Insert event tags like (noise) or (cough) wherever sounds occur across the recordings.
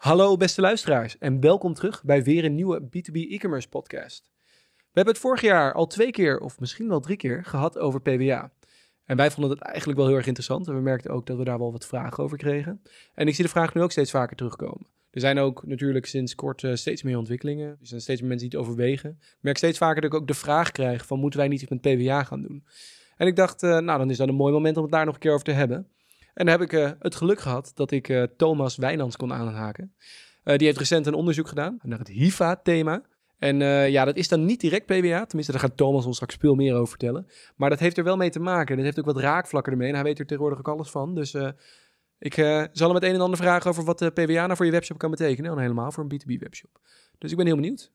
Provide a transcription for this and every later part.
Hallo beste luisteraars en welkom terug bij weer een nieuwe B2B e-commerce podcast. We hebben het vorig jaar al twee keer of misschien wel drie keer gehad over PWA. En wij vonden het eigenlijk wel heel erg interessant en we merkten ook dat we daar wel wat vragen over kregen. En ik zie de vraag nu ook steeds vaker terugkomen. Er zijn ook natuurlijk sinds kort uh, steeds meer ontwikkelingen. Er zijn steeds meer mensen die het overwegen. Ik merk steeds vaker dat ik ook de vraag krijg van moeten wij niet iets met PWA gaan doen? En ik dacht, uh, nou dan is dat een mooi moment om het daar nog een keer over te hebben. En dan heb ik uh, het geluk gehad dat ik uh, Thomas Wijnands kon aanhaken. Uh, die heeft recent een onderzoek gedaan naar het HIVA-thema. En ja, dat is dan niet direct PWA. Tenminste, daar gaat Thomas ons straks veel meer over vertellen. Maar dat heeft er wel mee te maken. Dat heeft ook wat raakvlakken ermee. En hij weet er tegenwoordig ook alles van. Dus ik zal hem het een en ander vragen over wat PWA nou voor je webshop kan betekenen. En helemaal voor een B2B-webshop. Dus ik ben heel benieuwd.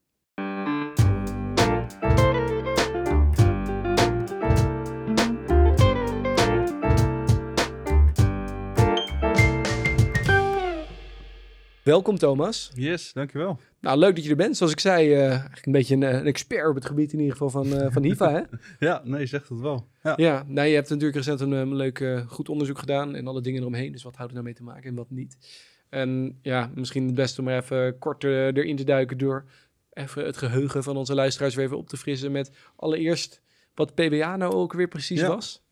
Welkom Thomas. Yes, dankjewel. Nou, leuk dat je er bent. Zoals ik zei, uh, eigenlijk een beetje een, een, expert op het gebied in ieder geval van, uh, van HIVA, hè? (laughs) ja, nee, zegt het wel. Ja, ja nou, je hebt natuurlijk recent een, een leuk, uh, goed onderzoek gedaan en alle dingen eromheen. Dus wat houdt het nou mee te maken en wat niet? En ja, misschien het beste om er even kort erin te duiken door even het geheugen van onze luisteraars weer even op te frissen met allereerst wat PWA nou ook weer precies ja. was.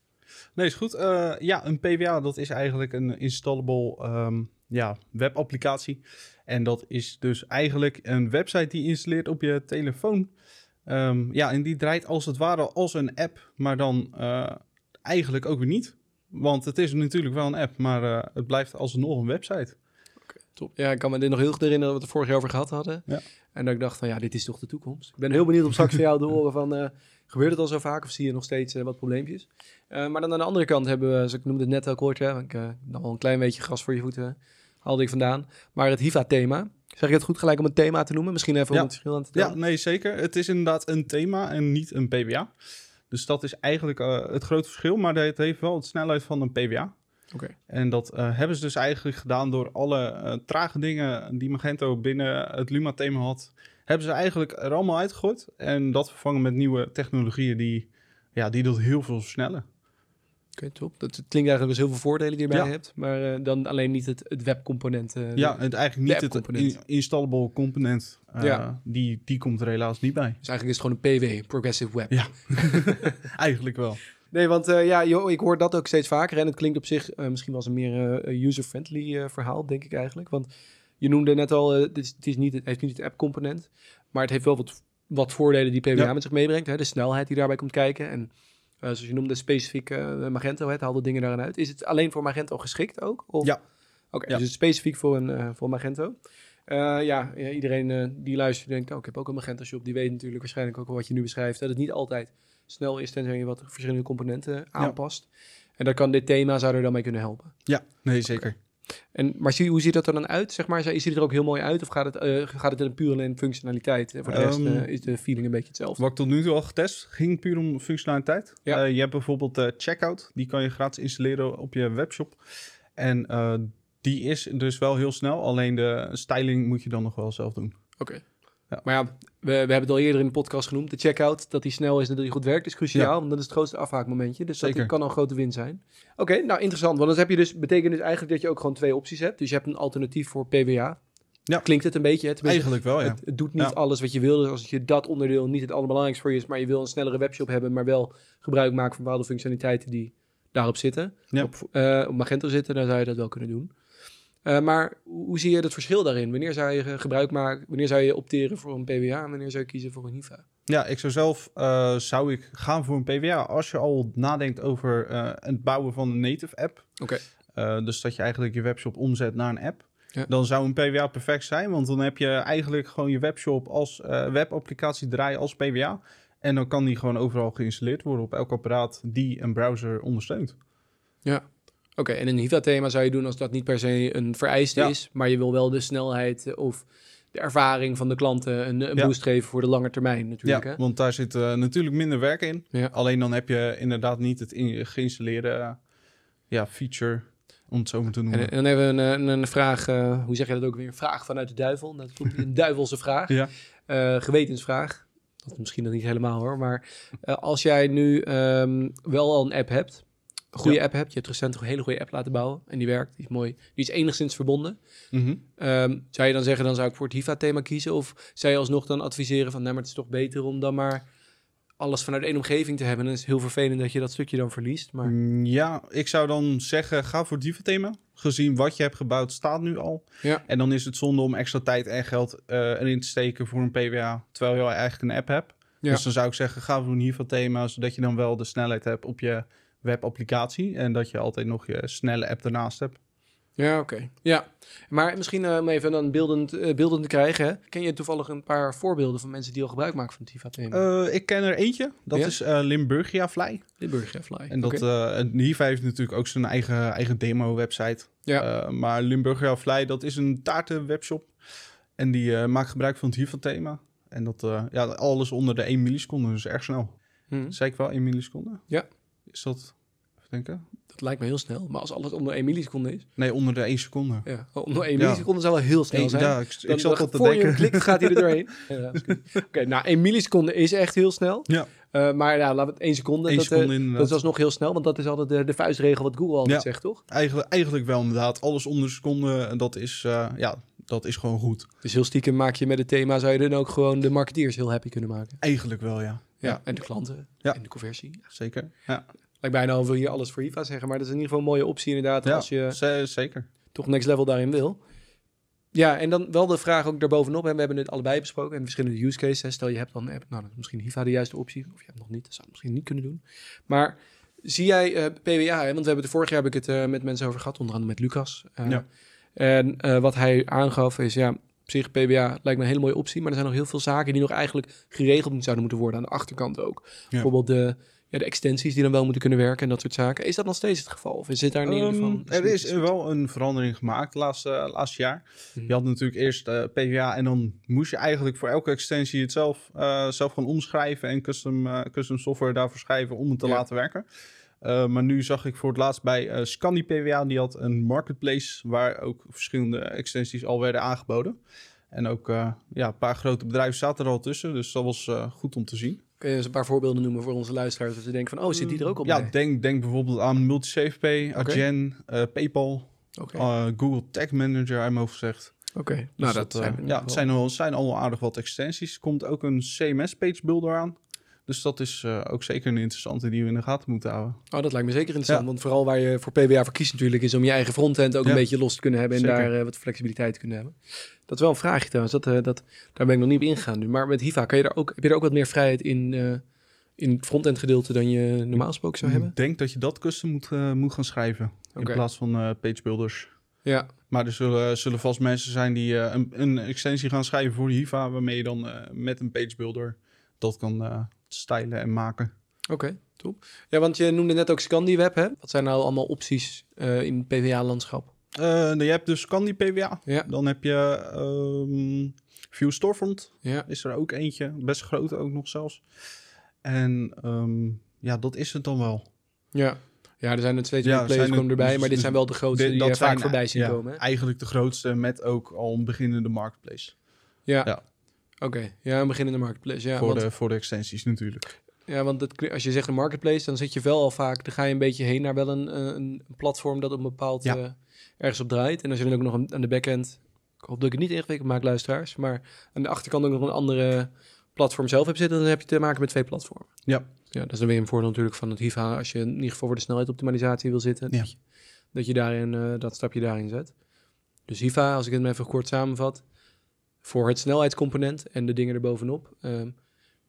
Nee, is goed. ja, een PWA, dat is eigenlijk een installable... Um, ja, webapplicatie. En dat is dus eigenlijk een website die je installeert op je telefoon. Um, ja, en die draait als het ware als een app, maar dan uh, eigenlijk ook weer niet. Want het is natuurlijk wel een app, maar uh, het blijft alsnog een website. Top. Ja, ik kan me dit nog heel goed herinneren dat we het vorig jaar over gehad hadden. Ja. En dat ik dacht van ja, dit is toch de toekomst. Ik ben heel benieuwd om straks (laughs) van jou te horen van... Uh, gebeurt het al zo vaak of zie je nog steeds uh, wat probleempjes? Uh, maar dan aan de andere kant hebben we, zoals ik noemde het net al kort, hè, ik nog wel een klein beetje gras voor je voeten haalde ik vandaan. Maar het HIVA-thema. Zeg ik het goed gelijk om een thema te noemen? Misschien even ja. om het verschil aan te tellen. Ja, nee, zeker. Het is inderdaad een thema en niet een PWA. Dus dat is eigenlijk uh, het grote verschil. Maar het heeft wel de snelheid van een PWA. Okay. En dat uh, hebben ze dus eigenlijk gedaan door alle uh, trage dingen die Magento binnen het Luma-thema had. Hebben ze eigenlijk er allemaal uitgegooid. En dat vervangen met nieuwe technologieën die, ja, die dat heel veel versnellen. Oké, okay, top. Dat klinkt eigenlijk dus heel veel voordelen die je erbij ja. hebt, maar uh, dan alleen niet het, het webcomponent. Uh, ja, het eigenlijk niet het in, installable component. Uh, ja. die, die komt er helaas niet bij. Dus eigenlijk is het gewoon een PW, Progressive Web. Ja, (laughs) eigenlijk wel. Nee, want uh, ja, joh, ik hoor dat ook steeds vaker en het klinkt op zich misschien wel eens een meer user-friendly verhaal, denk ik eigenlijk. Want je noemde net al, het, is, het, is niet, het heeft niet het app-component, maar het heeft wel wat, wat voordelen die PWA ja. met zich meebrengt. Hè? De snelheid die daarbij komt kijken en zoals je noemde, specifiek Magento, het haalde dingen daarin uit. Is het alleen voor Magento geschikt ook? Of? Ja. Oké, okay, ja. dus het specifiek voor, een, voor Magento. ja, ja, iedereen die luistert denkt, oh, ik heb ook een Magento shop. Die weet natuurlijk waarschijnlijk ook wat je nu beschrijft. Dat het niet altijd snel is, tenzij je wat verschillende componenten aanpast. Ja. En daar kan dit thema, zou er dan mee kunnen helpen. Ja, nee, zeker. Okay. En, maar zie, hoe ziet dat er dan uit? Zeg maar, ziet het er ook heel mooi uit? Of gaat het, uh, gaat het in puur alleen functionaliteit? Voor de rest Um, uh, is de feeling een beetje hetzelfde. Wat ik tot nu toe al getest, ging puur om functionaliteit. Ja. Uh, je hebt bijvoorbeeld Checkout. Die kan je gratis installeren op je webshop. En die is dus wel heel snel. Alleen de styling moet je dan nog wel zelf doen. Oké. Okay. Ja. Maar ja, we, we hebben het al eerder in de podcast genoemd. De checkout, dat die snel is en dat die goed werkt, is cruciaal. Ja. Want dat is het grootste afhaakmomentje. Dus Zeker. dat kan al een grote win zijn. Oké, okay, nou interessant. Want dat heb je dus, betekent dus eigenlijk dat je ook gewoon twee opties hebt. Dus je hebt een alternatief voor PWA. Ja. Klinkt het een beetje? Het, eigenlijk wel, ja. Het, het doet niet ja. alles wat je wil. Dus als je dat onderdeel niet het allerbelangrijkste voor je is, maar je wil een snellere webshop hebben, maar wel gebruik maken van bepaalde functionaliteiten die daarop zitten. Ja. Op, uh, op Magento zitten, dan zou je dat wel kunnen doen. Uh, maar hoe zie je het verschil daarin? Wanneer zou je gebruik maken, wanneer zou je opteren voor een PWA en wanneer zou je kiezen voor een HIVA? Ja, ik zou zelf uh, zou ik gaan voor een PWA als je al nadenkt over uh, het bouwen van een native app. Oké. Okay. dus dat je eigenlijk je webshop omzet naar een app. Ja. Dan zou een PWA perfect zijn, want dan heb je eigenlijk gewoon je webshop als webapplicatie draaien als PWA. En dan kan die gewoon overal geïnstalleerd worden op elk apparaat die een browser ondersteunt. Ja, Oké, okay, en een HIVA-thema zou je doen als dat niet per se een vereiste Ja. is, maar je wil wel de snelheid eh, of de ervaring van de klanten een, een Ja. boost geven voor de lange termijn natuurlijk. ja, hè? want daar zit eh, natuurlijk minder werk in. Ja. Alleen dan heb je inderdaad niet het in, geïnstalleerde eh, ja, feature, om het zo maar te noemen. En, en dan hebben we een, een, een vraag, eh, hoe zeg je dat ook weer? Een vraag vanuit de duivel. Dat een (laughs) duivelse vraag. ja. Eh, gewetensvraag. Dat misschien nog niet helemaal hoor. Maar eh, als jij nu ehm, wel al een app hebt, goede Ja. app hebt. Je hebt recent een hele goede app laten bouwen en die werkt. Die is mooi. Die is enigszins verbonden. Mhm. Ehm, zou je dan zeggen, dan zou ik voor het HIVA-thema kiezen? Of zou je alsnog dan adviseren van, nee, maar het is toch beter om dan maar alles vanuit één omgeving te hebben? En het is heel vervelend dat je dat stukje dan verliest. Maar Mm, Ja, ik zou dan zeggen, ga voor het diva-thema. Gezien wat je hebt gebouwd staat nu al. Ja. En dan is het zonde om extra tijd en geld eh, erin te steken voor een PWA, terwijl je al eigenlijk een app hebt. Ja. Dus dan zou ik zeggen, ga voor een hiva-thema, zodat je dan wel de snelheid hebt op je webapplicatie. En dat je altijd nog je snelle app ernaast hebt. Ja, oké. Ja, maar misschien eh, om even dan beeldend, eh, beeldend te krijgen. Hè? Ken je toevallig een paar voorbeelden van mensen die al gebruik maken van het TIFA-thema? Eh, ik ken er eentje, dat Ja? is eh, Limburgia Fly. Limburg, ja, Fly. En dat, en Hiva heeft natuurlijk ook zijn eigen, eigen demo-website. Ja. Maar Limburgia Fly, dat is een taartenwebshop. En die maakt gebruik van het Hiva-thema. En dat, ja, alles onder de 1 milliseconde, dus erg snel. Hm, Zei ik wel 1 milliseconde? Ja. Is dat, even denken? dat lijkt me heel snel. Maar als alles onder 1 milliseconde is... Nee, onder de 1 seconde. Ja, onder 1 Ja. milliseconde zou wel heel snel zijn. ja, ik, ik zat al te voor je denken. klikt, gaat hij er doorheen. (laughs) Ja, dat. Oké, nou, 1 milliseconde is echt heel snel. Ja. Eh, maar ja, laten we het 1 seconde. Eén dat, eh, seconde inderdaad. dat is alsnog heel snel, want dat is altijd de, de vuistregel wat Google altijd Ja. zegt, toch? Eigenlijk, eigenlijk wel inderdaad. Alles onder de seconde, en dat is, eh, ja, dat is gewoon goed. Dus heel stiekem maak je met het thema, zou je dan ook gewoon de marketeers heel happy kunnen maken. Eigenlijk wel, ja. Ja, en de klanten Ja. en de conversie. Zeker. Ja, Lijkt bijna al wil je alles voor IVA zeggen, maar dat is in ieder geval een mooie optie inderdaad ja als je ze- zeker. toch next level daarin wil. Ja, en dan wel de vraag ook daarbovenop. En we hebben het allebei besproken. En verschillende use cases. hè. Stel je hebt dan een app. Nou, dan is misschien HIVA de juiste optie. Of je hebt nog niet. Dat zou je misschien niet kunnen doen. Maar zie jij eh, PWA? Hè? Want we hebben het vorig jaar heb ik het eh, met mensen over gehad. Onder andere met Lucas. Eh, Ja. En wat hij aangaf is ja... Op zich, PWA lijkt me een hele mooie optie. Maar er zijn nog heel veel zaken die nog eigenlijk geregeld zouden moeten worden. Aan de achterkant ook. Bijvoorbeeld de, ja, de extensies die dan wel moeten kunnen werken. En dat soort zaken. Is dat nog steeds het geval? Of is dit daar in ieder geval... Ehm, er is wel een verandering gemaakt laatste, laatste jaar. Mhm. Je had natuurlijk eerst eh, PWA en dan moest je eigenlijk voor elke extensie het zelf, eh, zelf gaan omschrijven en custom, eh, custom software daarvoor schrijven om het te Ja. laten werken. Eh, maar nu zag ik voor het laatst bij eh Scandi PWA, die had een marketplace waar ook verschillende extensies al werden aangeboden. En ook eh, ja, een paar grote bedrijven zaten er al tussen, dus dat was eh, goed om te zien. Kun je eens een paar voorbeelden noemen voor onze luisteraars? Dat ze denken van, oh, zit die er ook op Ja, bij? denk, denk bijvoorbeeld aan MultiSavePay, Oké. Adyen, eh, PayPal, eh, Google Tag Manager uit mijn hoofd gezegd. oké. Dus nou, dat, zijn ja, het zijn, al, zijn allemaal aardig wat extensies. Er komt ook een CMS page builder aan. Dus dat is eh, ook zeker een interessante die we in de gaten moeten houden. Oh, dat lijkt me zeker interessant. Ja. Want vooral waar je voor PBA voor kiest natuurlijk... is om je eigen frontend ook Ja. een beetje los te kunnen hebben... en Zeker. daar eh, wat flexibiliteit te kunnen hebben. Dat is wel een vraagje trouwens. Dat, eh, dat, daar ben ik nog niet op ingegaan nu. Maar met Hiva kan je daar ook, heb je daar ook wat meer vrijheid in... in het frontend gedeelte dan je normaal gesproken zou hebben? Ik denk dat je dat custom moet, moet gaan schrijven. In plaats van page builders. Ja, Maar er zullen, zullen vast mensen zijn die een, een extensie gaan schrijven voor Hiva. Waarmee je dan met een page builder dat kan stylen en maken. oké. top. Ja, want je noemde net ook ScandiWeb, hè? Wat zijn nou allemaal opties eh, in het PWA-landschap? Eh, je hebt dus Candy PWA. Ja, Dan heb je ehm View Storefront. ja. is er ook eentje. Best groot ook nog zelfs. En ehm, ja, dat is het dan wel. Ja. Ja, er zijn er steeds Ja, meer players er- komen erbij, dus- maar dit dus zijn wel de grootste Dit- die je vaak zijn, voorbij zien ja, komen. Hè? Eigenlijk de grootste met ook al een beginnende marketplace. Ja. Ja. Oké, ja, een beginnende marketplace. Ja, voor, want, de, voor de extensies natuurlijk. ja, want het, als je zegt een marketplace, dan zit je wel al vaak, dan ga je een beetje heen naar wel een, eh, een platform dat op een bepaald Ja. eh, ergens op draait. En als je dan ook nog een, aan de backend, ik hoop dat ik het niet ingewikkeld maak, luisteraars, maar aan de achterkant ook nog een andere platform zelf hebt zitten, dan heb je te maken met twee platformen. Ja. Ja, dat is dan weer een voordeel natuurlijk van het HIVA, als je in ieder geval voor de snelheidsoptimalisatie wil zitten, Ja. dat, je, dat je daarin, eh, dat stapje daarin zet. Dus HIVA, als ik het even kort samenvat, voor het snelheidscomponent en de dingen erbovenop, ehm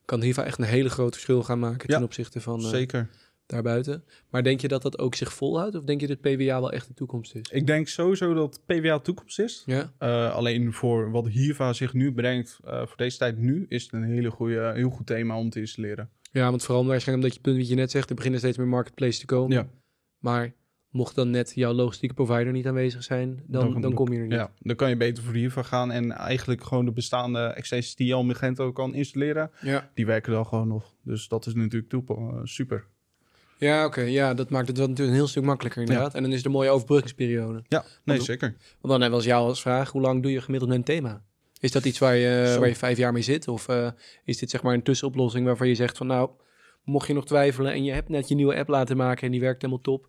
kan HIVA echt een hele groot verschil gaan maken Ja, ten opzichte van eh, Zeker. daarbuiten. Maar denk je dat dat ook zich volhoudt? Of denk je dat PWA wel echt de toekomst is? Ik denk sowieso dat PWA toekomst is. Ja, Eh, alleen voor wat Hiva zich nu brengt, eh, voor deze tijd nu, is het een hele goede, heel goed thema om te installeren. ja want vooral waarschijnlijk omdat je punt wat je net zegt, er beginnen steeds meer marketplaces te komen. Ja. Maar mocht dan net jouw logistieke provider niet aanwezig zijn, dan, dan, Dan- kom je er niet. Ja, dan kan je beter voor Hiva gaan en eigenlijk gewoon de bestaande extensies die je al met Magento kan installeren, Ja, die werken dan gewoon nog. Dus dat is natuurlijk toepa- eh, super. ja oké. Ja, dat maakt het wel natuurlijk een heel stuk makkelijker inderdaad. En dan is er een mooie overbruggingsperiode. Ja, nee, Want- zeker. Want dan hebben we als jou als vraag, hoe lang doe je gemiddeld een thema? Is dat iets waar je, Zo. waar je vijf jaar mee zit? Of eh, is dit zeg maar een tussenoplossing waarvan je zegt van nou, mocht je nog twijfelen en je hebt net je nieuwe app laten maken en die werkt helemaal top,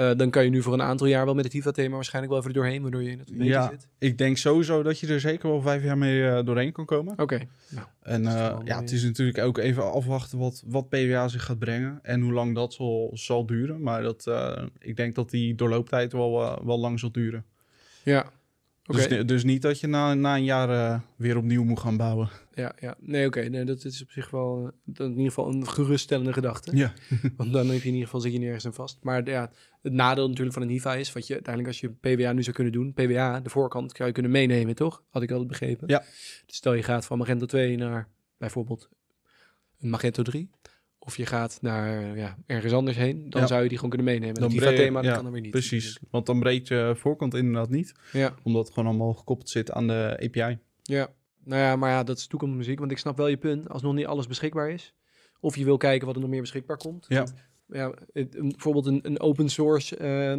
eh, dan kan je nu voor een aantal jaar wel met het Hiva-thema waarschijnlijk wel even er doorheen, waardoor je in het Ja. zit. Ik denk sowieso dat je er zeker wel vijf jaar mee eh, doorheen kan komen. Oké, nou, En eh, ja, het is natuurlijk ook even afwachten wat, wat PWA zich gaat brengen en hoe lang dat zal, zal duren. Maar dat, eh, ik denk dat die doorlooptijd wel, wel lang zal duren. ja. Dus, dus niet dat je na, na een jaar eh, weer opnieuw moet gaan bouwen. ja, ja. Nee, oké, nee, dat is op zich wel eh, in ieder geval een geruststellende gedachte. Ja. (laughs) Want dan heb je in ieder geval zit je nergens aan vast. Maar ja, het nadeel natuurlijk van een Hiva is, wat je uiteindelijk als je PWA nu zou kunnen doen, PWA, de voorkant, zou je kunnen meenemen, toch? Had ik altijd begrepen. Ja. Dus stel je gaat van Magento 2 naar bijvoorbeeld een Magento 3, of je gaat naar ja, ergens anders heen, dan Ja. zou je die gewoon kunnen meenemen. Dan breed- ja, kan dan weer niet. Precies, want dan breekt je voorkant inderdaad niet. Ja, Omdat het gewoon allemaal gekoppeld zit aan de API. ja. Nou ja, maar ja, dat is toekomstmuziek, want ik snap wel je punt. Als nog niet alles beschikbaar is, of je wil kijken wat er nog meer beschikbaar komt. Ja. Want, ja, het- een- bijvoorbeeld een, een open source, eh,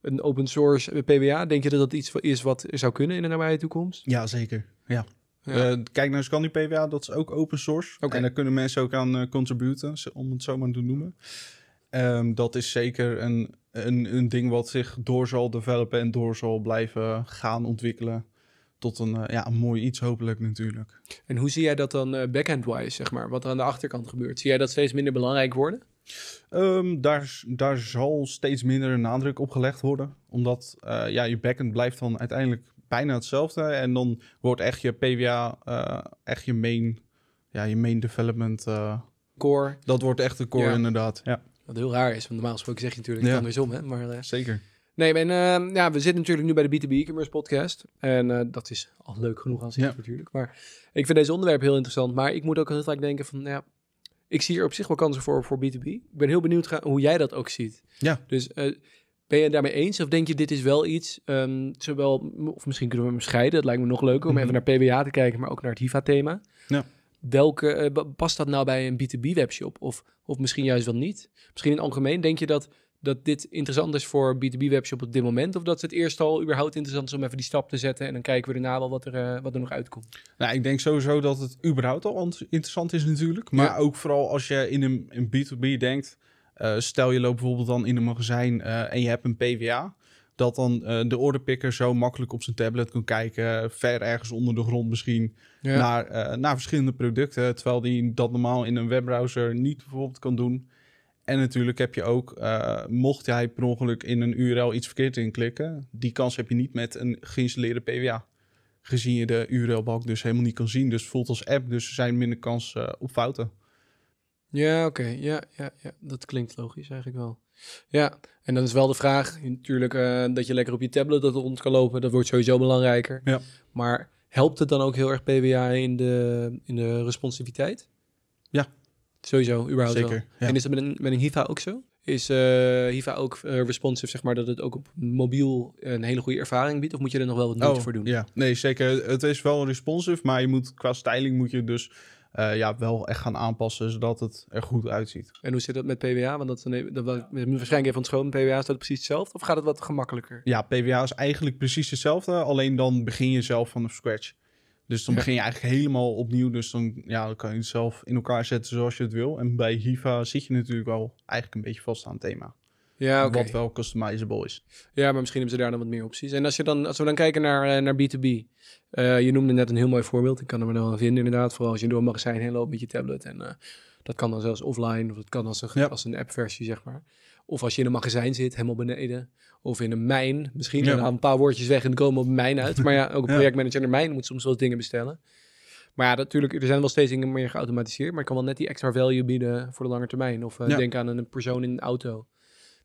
een open source PWA. Denk je dat dat iets is wat zou kunnen in de nabije toekomst? Ja, zeker. Ja. Ja. Eh, kijk naar Scandi PWA, dat is ook open source. En daar kunnen mensen ook aan eh, contributen, om het zo maar te noemen. Ehm, dat is zeker een, een, een ding wat zich door zal developen en door zal blijven gaan ontwikkelen. Tot een, eh, ja, een mooi iets hopelijk natuurlijk. En hoe zie jij dat dan backend-wise, zeg maar? Wat er aan de achterkant gebeurt? Zie jij dat steeds minder belangrijk worden? Ehm, daar, daar zal steeds minder nadruk op gelegd worden. Omdat ja, je backend blijft dan uiteindelijk bijna hetzelfde. En dan wordt echt je PWA, eh, echt je main, ja, je main development. eh, Core, dat wordt echt de core Ja. inderdaad. Ja, wat heel raar is, want normaal gesproken zeg je natuurlijk Ja. andersom, hè? Maar, eh, zeker. nee, en, eh, ja, we zitten natuurlijk nu bij de B2B e-commerce podcast. En dat is al leuk genoeg aan zich Ja. natuurlijk. Maar ik vind deze onderwerp heel interessant. Maar ik moet ook heel vaak denken van, ja, ik zie er op zich wel kansen voor voor B2B. Ik ben heel benieuwd hoe jij dat ook ziet. Ja. Dus ben je het daarmee eens? Of denk je, dit is wel iets, ehm, zowel, of misschien kunnen we hem scheiden. Dat lijkt me nog leuker om Mhm. even naar PWA te kijken, maar ook naar het HIVA-thema. Ja. Welke, eh, past dat nou bij een B2B-webshop? Of, of misschien juist wel niet? Misschien in het algemeen, denk je dat, dat dit interessant is voor B2B-webshop op dit moment? Of dat het eerst al überhaupt interessant is om even die stap te zetten en dan kijken we daarna wel wat er, eh, wat er nog uitkomt? Nou, ik denk sowieso dat het überhaupt al int- interessant is natuurlijk. Maar Ja. ook vooral als je in een, een B2B denkt. Eh, stel je loopt bijvoorbeeld dan in een magazijn eh, en je hebt een PWA. Dat dan eh, de orderpicker zo makkelijk op zijn tablet kan kijken. Ver ergens onder de grond misschien. Ja. Naar, naar verschillende producten. Terwijl die dat normaal in een webbrowser niet bijvoorbeeld kan doen. En natuurlijk heb je ook, mocht jij per ongeluk in een URL iets verkeerd inklikken, die kans heb je niet met een geïnstalleerde PWA. Gezien je de URL-balk dus helemaal niet kan zien. Dus voelt als app, dus er zijn minder kans op fouten. Ja, oké. Ja, ja, ja, dat klinkt logisch eigenlijk wel. Ja, en dan is wel de vraag, natuurlijk, eh, dat je lekker op je tablet dat rond kan lopen. Dat wordt sowieso belangrijker. Ja. Maar helpt het dan ook heel erg PWA in de, in de responsiviteit? Ja. Sowieso, überhaupt wel. Zeker. Ja. En is dat met een, met een Hiva ook zo? Is eh, Hiva ook eh, responsive, zeg maar, dat het ook op mobiel een hele goede ervaring biedt? Of moet je er nog wel wat moeite voor doen? Oh, Ja, nee, zeker. Het is wel responsive, maar je moet qua styling moet je dus eh, ja, wel echt gaan aanpassen zodat het er goed uitziet. En hoe zit dat met PWA? Want dat, is een- dat, dat, waarschijnlijk even van schoon. PWA is dat precies hetzelfde? Of gaat het wat gemakkelijker? Ja, PWA is eigenlijk precies hetzelfde, alleen dan begin je zelf van scratch. Dus dan begin je eigenlijk helemaal opnieuw. Dus dan, ja, dan kan je het zelf in elkaar zetten zoals je het wil. En bij Hiva zit je natuurlijk wel eigenlijk een beetje vast aan het thema. Ja. Wat wel customizable is. Ja, maar misschien hebben ze daar dan wat meer opties. En als, je dan, als we dan kijken naar, eh, naar B2B. eh, je noemde net een heel mooi voorbeeld. Ik kan er me wel vinden inderdaad. Vooral als je door een magazijn heen loopt met je tablet. En eh, dat kan dan zelfs offline. Of dat kan als een, Ja. als een appversie, zeg maar. Of als je in een magazijn zit, helemaal beneden. Of in een mijn. Misschien Ja. dan een paar woordjes weg en komen op een mijn uit. Maar ja, ook een projectmanager in de mijn moet soms wel eens dingen bestellen. Maar ja, natuurlijk, er zijn wel steeds dingen meer geautomatiseerd. Maar ik kan wel net die extra value bieden voor de lange termijn. Of Ja. denk aan een persoon in een auto.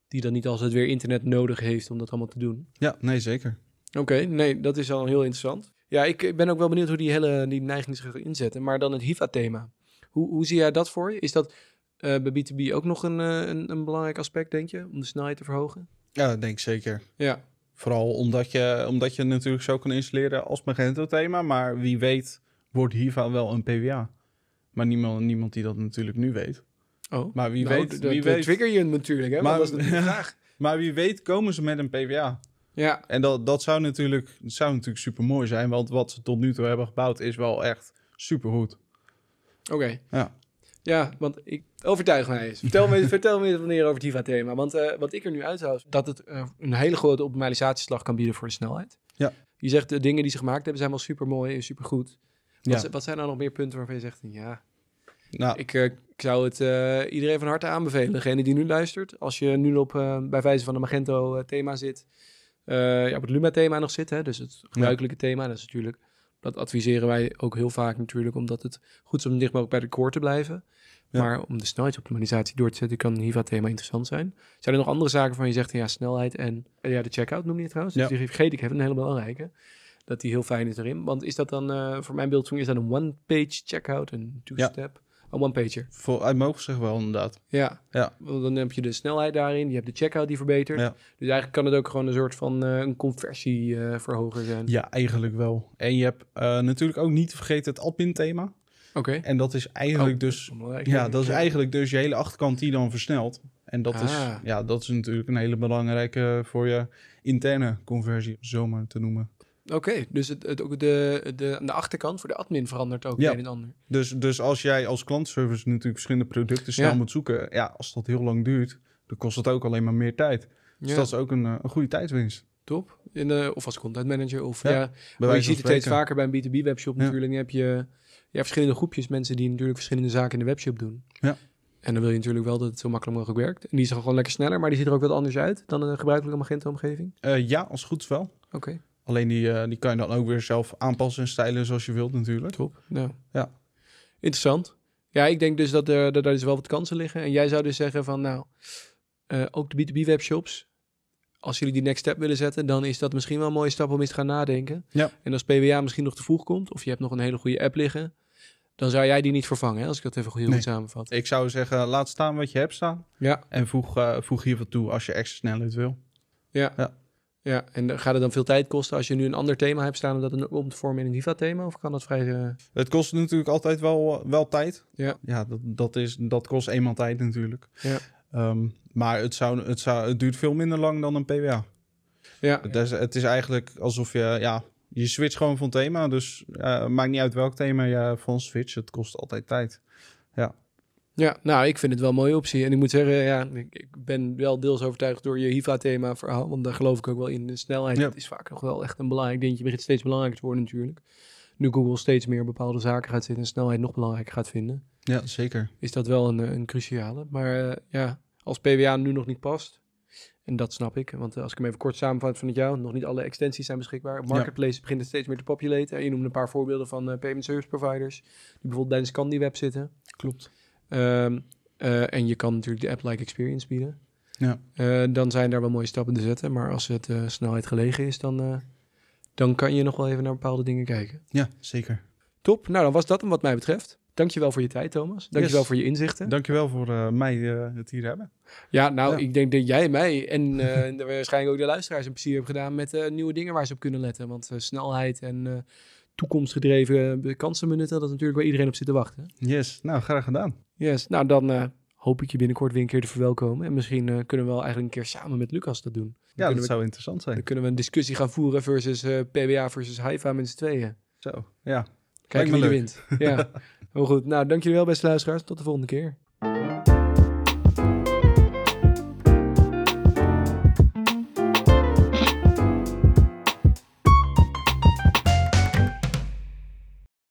Die dan niet altijd weer internet nodig heeft om dat allemaal te doen. Ja, nee, zeker. Oké, nee, dat is al heel interessant. Ja, ik, ik ben ook wel benieuwd hoe die hele die neiging zich gaat inzetten. Maar dan het HIVA-thema. Hoe, hoe zie jij dat voor je? Is dat eh, bij B2B ook nog een, eh, een, een belangrijk aspect, denk je? Om de snelheid te verhogen? Ja, dat denk ik zeker. Ja. Vooral omdat je, omdat je natuurlijk zo kan installeren als Magento-thema. Maar wie weet wordt Hiva wel een PWA. Maar niemand, niemand die dat natuurlijk nu weet. Oh, Maar wie nou, weet, wie weet, trigger je hem natuurlijk, hè? Maar- dat is de (laughs) vraag. maar wie weet komen ze met een PWA. Ja, En dat, dat zou natuurlijk, dat zou natuurlijk super mooi zijn. Want wat ze tot nu toe hebben gebouwd is wel echt super goed. oké. Ja. Ja, want ik overtuig mij eens. Vertel me, (laughs) vertel me eens wanneer over het HIVA-thema. Want eh, wat ik er nu uithoud, dat het eh, een hele grote optimalisatieslag kan bieden voor de snelheid. Ja. Je zegt de dingen die ze gemaakt hebben zijn wel super mooi en super goed. Wat, Ja. wat zijn nou nog meer punten waarvan je zegt, ja, Nou, ik, eh, ik zou het eh, iedereen van harte aanbevelen. Degene die nu luistert, als je nu op eh, bij wijze van Magento-thema zit, eh, ja, op het Luma-thema nog zit, hè, dus het gebruikelijke thema, dat is natuurlijk, dat adviseren wij ook heel vaak natuurlijk, omdat het goed is om dicht mogelijk bij de core te blijven. Ja. Maar om de snelheidsoptimalisatie door te zetten, kan een HIVA-thema interessant zijn. Zijn er nog andere zaken van je zegt, ja, snelheid en ja, de checkout noem je het trouwens. Ja. Dus die vergeet ik even, een hele belangrijke. Dat die heel fijn is erin. Want is dat dan, voor mijn beeldvorming, is dat een one-page checkout, een two-step? Een one-pager. voor, uit mogen zeggen wel inderdaad. Ja. Ja. Want dan heb je de snelheid daarin, je hebt de checkout die verbetert. Ja. Dus eigenlijk kan het ook gewoon een soort van eh, een conversieverhoger zijn. Ja, eigenlijk wel. En je hebt eh, natuurlijk ook niet te vergeten het admin thema. Oké. En dat is eigenlijk Oh, dus... belangrijk. Ja, dat is eigenlijk dus je hele achterkant die dan versnelt. En dat, Ah. is, ja, dat is natuurlijk een hele belangrijke voor je interne conversie, om het zo maar te noemen. Oké, dus het, het, ook de, de, aan de achterkant voor de admin verandert ook Ja. een en ander. Dus, dus als jij als klantservice natuurlijk verschillende producten snel Ja. moet zoeken, ja, als dat heel lang duurt, dan kost het ook alleen maar meer tijd. Dus Ja, dat is ook een, eh, een goede tijdwinst. top. In de, of als content manager. Of, Ja, maar je ziet het steeds vaker bij een B2B webshop Ja. natuurlijk. Dan heb je ja, verschillende groepjes mensen die natuurlijk verschillende zaken in de webshop doen. Ja. En dan wil je natuurlijk wel dat het zo makkelijk mogelijk werkt. En die is gewoon lekker sneller, maar die ziet er ook wat anders uit dan een gebruikelijke Magento-omgeving. Eh, ja, als goed wel. Oké, Alleen die, eh, die kan je dan ook weer zelf aanpassen en stylen zoals je wilt natuurlijk. top. Nou, Ja. Interessant. Ja, ik denk dus dat er, dat er dus wel wat kansen liggen. En jij zou dus zeggen van, nou, eh, ook de B2B webshops, als jullie die next step willen zetten, dan is dat misschien wel een mooie stap om eens te gaan nadenken. Ja. En als PWA misschien nog te vroeg komt, of je hebt nog een hele goede app liggen, dan zou jij die niet vervangen, hè, als ik dat even heel Nee. goed samenvat. Ik zou zeggen, laat staan wat je hebt staan. Ja, En voeg, eh, voeg hier wat toe als je extra snelheid wil. ja. Ja. Ja, en eh, gaat het dan veel tijd kosten als je nu een ander thema hebt staan om dat om te vormen in een Viva-thema? Of kan dat vrij... eh, Het kost natuurlijk altijd wel, wel tijd. Ja. Ja, dat, dat, is, dat kost eenmaal tijd natuurlijk. Ja. Ehm, maar het, zou, het, zou, het duurt veel minder lang dan een PWA. ja, Het is, het is eigenlijk alsof je, ja, je switcht gewoon van thema. Dus eh, maakt niet uit welk thema je van switch. Het kost altijd tijd. Ja, nou, ik vind het wel een mooie optie. En ik moet zeggen, ja, ik, ben wel deels overtuigd door je HIVA-thema verhaal. Want daar geloof ik ook wel in. De snelheid Ja. is vaak nog wel echt een belangrijk dingetje. begint steeds belangrijker te worden natuurlijk. Nu Google steeds meer bepaalde zaken gaat zitten en snelheid nog belangrijker gaat vinden, Ja, zeker. is dat wel een, een cruciale. Maar eh, ja, als PWA nu nog niet past, en dat snap ik. Want eh, als ik hem even kort samenvat van het jou, nog niet alle extensies zijn beschikbaar. Marketplace begint het steeds meer te populaten. En je noemde een paar voorbeelden van eh, payment service providers, die bijvoorbeeld bij de Scandi-web zitten. Klopt. Ehm, eh, en je kan natuurlijk de app-like experience bieden. Ja. Eh, dan zijn daar wel mooie stappen te zetten. Maar als het eh, snelheid gelegen is, dan, dan kan je nog wel even naar bepaalde dingen kijken. Ja, zeker. Top. Nou, dan was dat hem wat mij betreft. Dankjewel voor je tijd, Thomas. Dankjewel Yes. voor je inzichten. Dankjewel voor eh, mij eh, het hier hebben. ja, nou, Ja. ik denk dat jij mij en (laughs) de- waarschijnlijk ook de luisteraars een plezier hebben gedaan met nieuwe dingen waar ze op kunnen letten. Want snelheid en toekomstgedreven eh, kansen benutten, dat is natuurlijk waar iedereen op zit te wachten. Yes, nou graag gedaan. Yes, nou dan eh, hoop ik je binnenkort weer een keer te verwelkomen. En misschien eh, kunnen we wel eigenlijk een keer samen met Lucas dat doen. Dan Ja, dat we, zou interessant zijn. Dan kunnen we een discussie gaan voeren versus eh, PBA versus HIVA met z'n tweeën. Zo, ja. Kijken me wie er leuk. wint. Ja, (laughs) heel goed. Nou, dank jullie wel beste luisteraars. Tot de volgende keer.